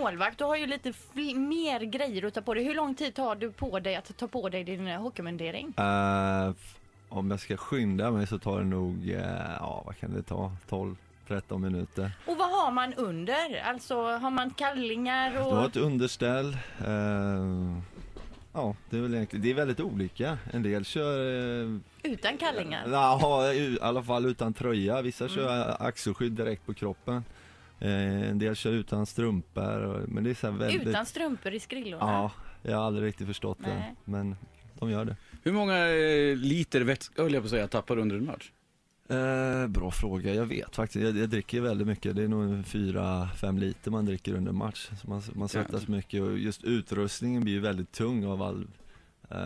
målvakt. Du har ju lite mer grejer att ta på dig. Hur lång tid tar du på dig att ta på dig din eh, hockeymundering? Eh, f- om jag ska skynda mig så tar det nog, eh, ja vad kan det ta, 12-13 minuter. Och vad har man under? Alltså har man kallingar Du har och... ett underställ. eh, ja, det är väl egentligen, det är väldigt olika. En del kör, eh, Utan kallingar? ja, i alla fall utan tröja. Vissa kör axelskydd direkt på kroppen. Eh, en del kör utan strumpor. Men det är så här väldigt... Utan strumpor i skrillorna? Ja, jag har aldrig riktigt förstått det. Nej. Men de gör det. Hur många eh, liter vätska, höll jag på att säga, tappar du under en match? Eh, bra fråga, jag vet faktiskt. Jag, jag dricker väldigt mycket. Det är nog fyra, fem liter man dricker under match. Så man, man svettas mycket och just utrustningen blir ju väldigt tung av all eh,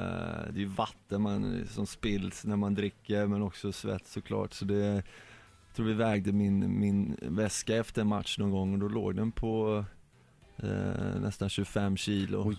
det är ju vatten man, som spills när man dricker men också svett såklart. Så det, tror vi vägde min, min väska efter en match någon gång och då låg den på eh, nästan 25 kilo. Oj.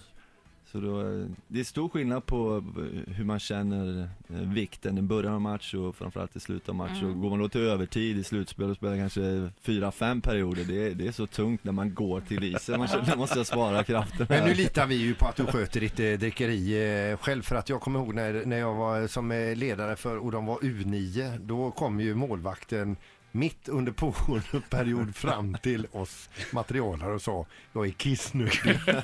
Så då, eh, det är stor skillnad på eh, hur man känner eh, vikten i början av match och framförallt i slutet av match. Mm. Och går man då till övertid i slutspel och spelar kanske fyra fem perioder, det är, det är så tungt när man går till isen. Man känner måste spara kraften. Men nu litar vi ju på att du sköter ditt eh, drickeri eh, själv för att jag kommer ihåg när, när jag var som ledare för och de var U9 då kom ju målvakten mitt under pågående period fram till oss materialare och sa jag är kissnödig.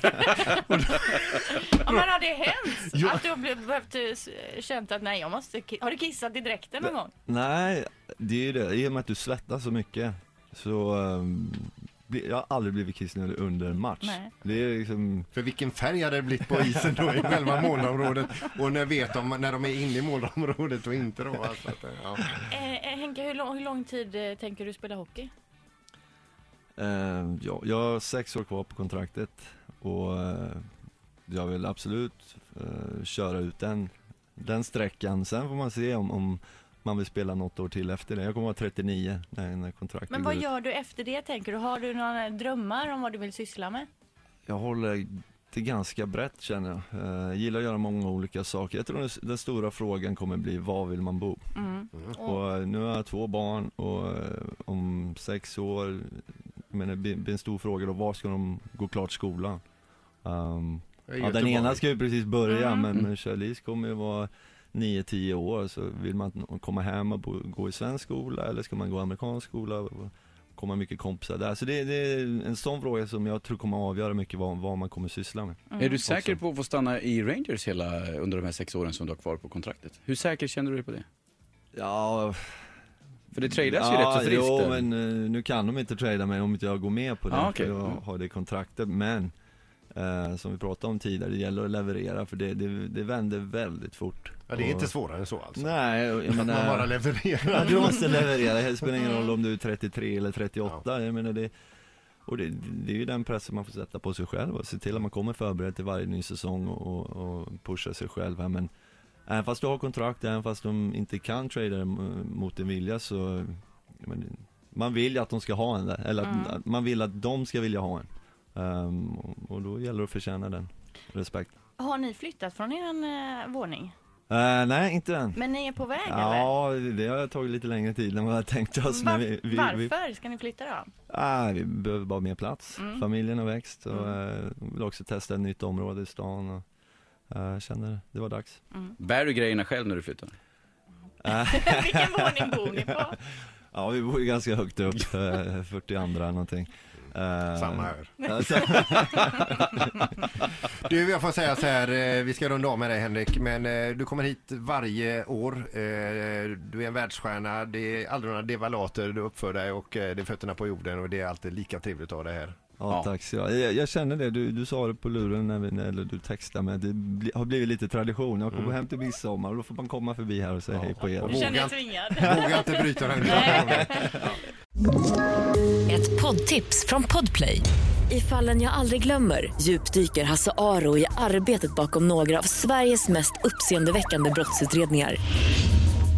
Ja, men har det hänt? Ja. Att du har behövt eh, känt att nej jag måste Har du kissat i dräkten någon gång? Nej, det är ju det. I och med att du svettas så mycket så um, jag har aldrig blivit kissnödig under en match. Nej. Det är liksom, För vilken färg hade det blivit på isen då i själva målområdet och när vet de när de är inne i målområdet och inte då. Alltså, att, ja. Eh, eh, Henke, hur lång, hur lång tid eh, tänker du spela hockey? eh, ja, jag har sex år kvar på kontraktet och eh, jag vill absolut eh, köra ut den, den sträckan. Sen får man se om, om man vill spela något år till efter det. Jag kommer vara 39 när, när kontraktet Men går vad ut. gör du efter det tänker du? Har du några drömmar om vad du vill syssla med? Jag håller det ganska brett känner jag. Eh, Jag gillar att göra många olika saker. Jag tror den, den stora frågan kommer bli, var vill man bo? Mm. Och, Och eh, nu har jag två barn och eh, om sex år, jag menar, det blir en stor fråga då, var ska de gå klart skolan? Um, ja, den ena ska ju precis börja Mm. men, men Charlize kommer ju vara 9-10 år så vill man komma hem och bo, gå i svensk skola eller ska man gå i amerikansk skola? och Komma mycket kompisar där. Så det, det är en sån fråga som jag tror kommer avgöra mycket vad, vad man kommer syssla med. mm. Är du säker på att få stanna i Rangers hela, under de här sex åren som du har kvar på kontraktet? Hur säker känner du dig på det? Ja, För det tradas ju ja, rätt så friskt. Jo, där. men eh, nu kan de inte trada mig om inte jag går med på det. Ah, okej. för jag Mm. har det kontraktet. Men, eh, som vi pratade om tidigare, det gäller att leverera för det, det, det vänder väldigt fort. Ja, det är inte svårare än så alltså. Nej, jag Man menar, bara levererar. ja, du måste leverera. Det spelar ingen roll om du är 33 eller 38. Ja. Jag menar det, och det, det är ju den pressen man får sätta på sig själv och se till att man kommer förberedd till varje ny säsong och, och, pusha sig själv här. Men även fast du har kontrakt, även fast de inte kan trada mot din vilja så menar, man vill ju att de ska ha en där, eller att, Mm. att man vill att de ska vilja ha en. Ehm, och, då gäller det att förtjäna den respekt. Har ni flyttat från er eh, våning? Eh, nej, inte än. Men ni är på väg eller? Ja, det har tagit lite längre tid än vad jag tänkt oss. Var, vi, vi, varför vi, ska ni flytta då? ah, vi behöver bara mer plats. Mm. Familjen har växt och eh, vill också testa ett nytt område i stan. Och, jag känner det var dags. Mm. Bär du grejerna själv när du flyttar? Vilken våning bor ni på? ja, vi bor ju ganska högt upp, eh, 42 någonting. Eh, Samma här. alltså, Du, jag får säga så här, eh, vi ska runda av med dig Henrik, men eh, du kommer hit varje år. Du är en världsstjärna, det är aldrig några devalater du uppför dig och det är fötterna på jorden och det är alltid lika trevligt att ha dig här. Ja, Ja. tack så jag, jag, jag känner det, du, du sa det på luren när, vi, när eller du textade mig, det bli, har blivit lite tradition. Jag kommer Mm. hem till midsommar och då får man komma förbi här och säga Ja. hej på er. Du känner dig tvingad? Våga inte bryta den. Ett poddtips från Podplay. I fallen jag aldrig glömmer djupdyker Hasse Aro i arbetet bakom några av Sveriges mest uppseendeväckande brottsutredningar.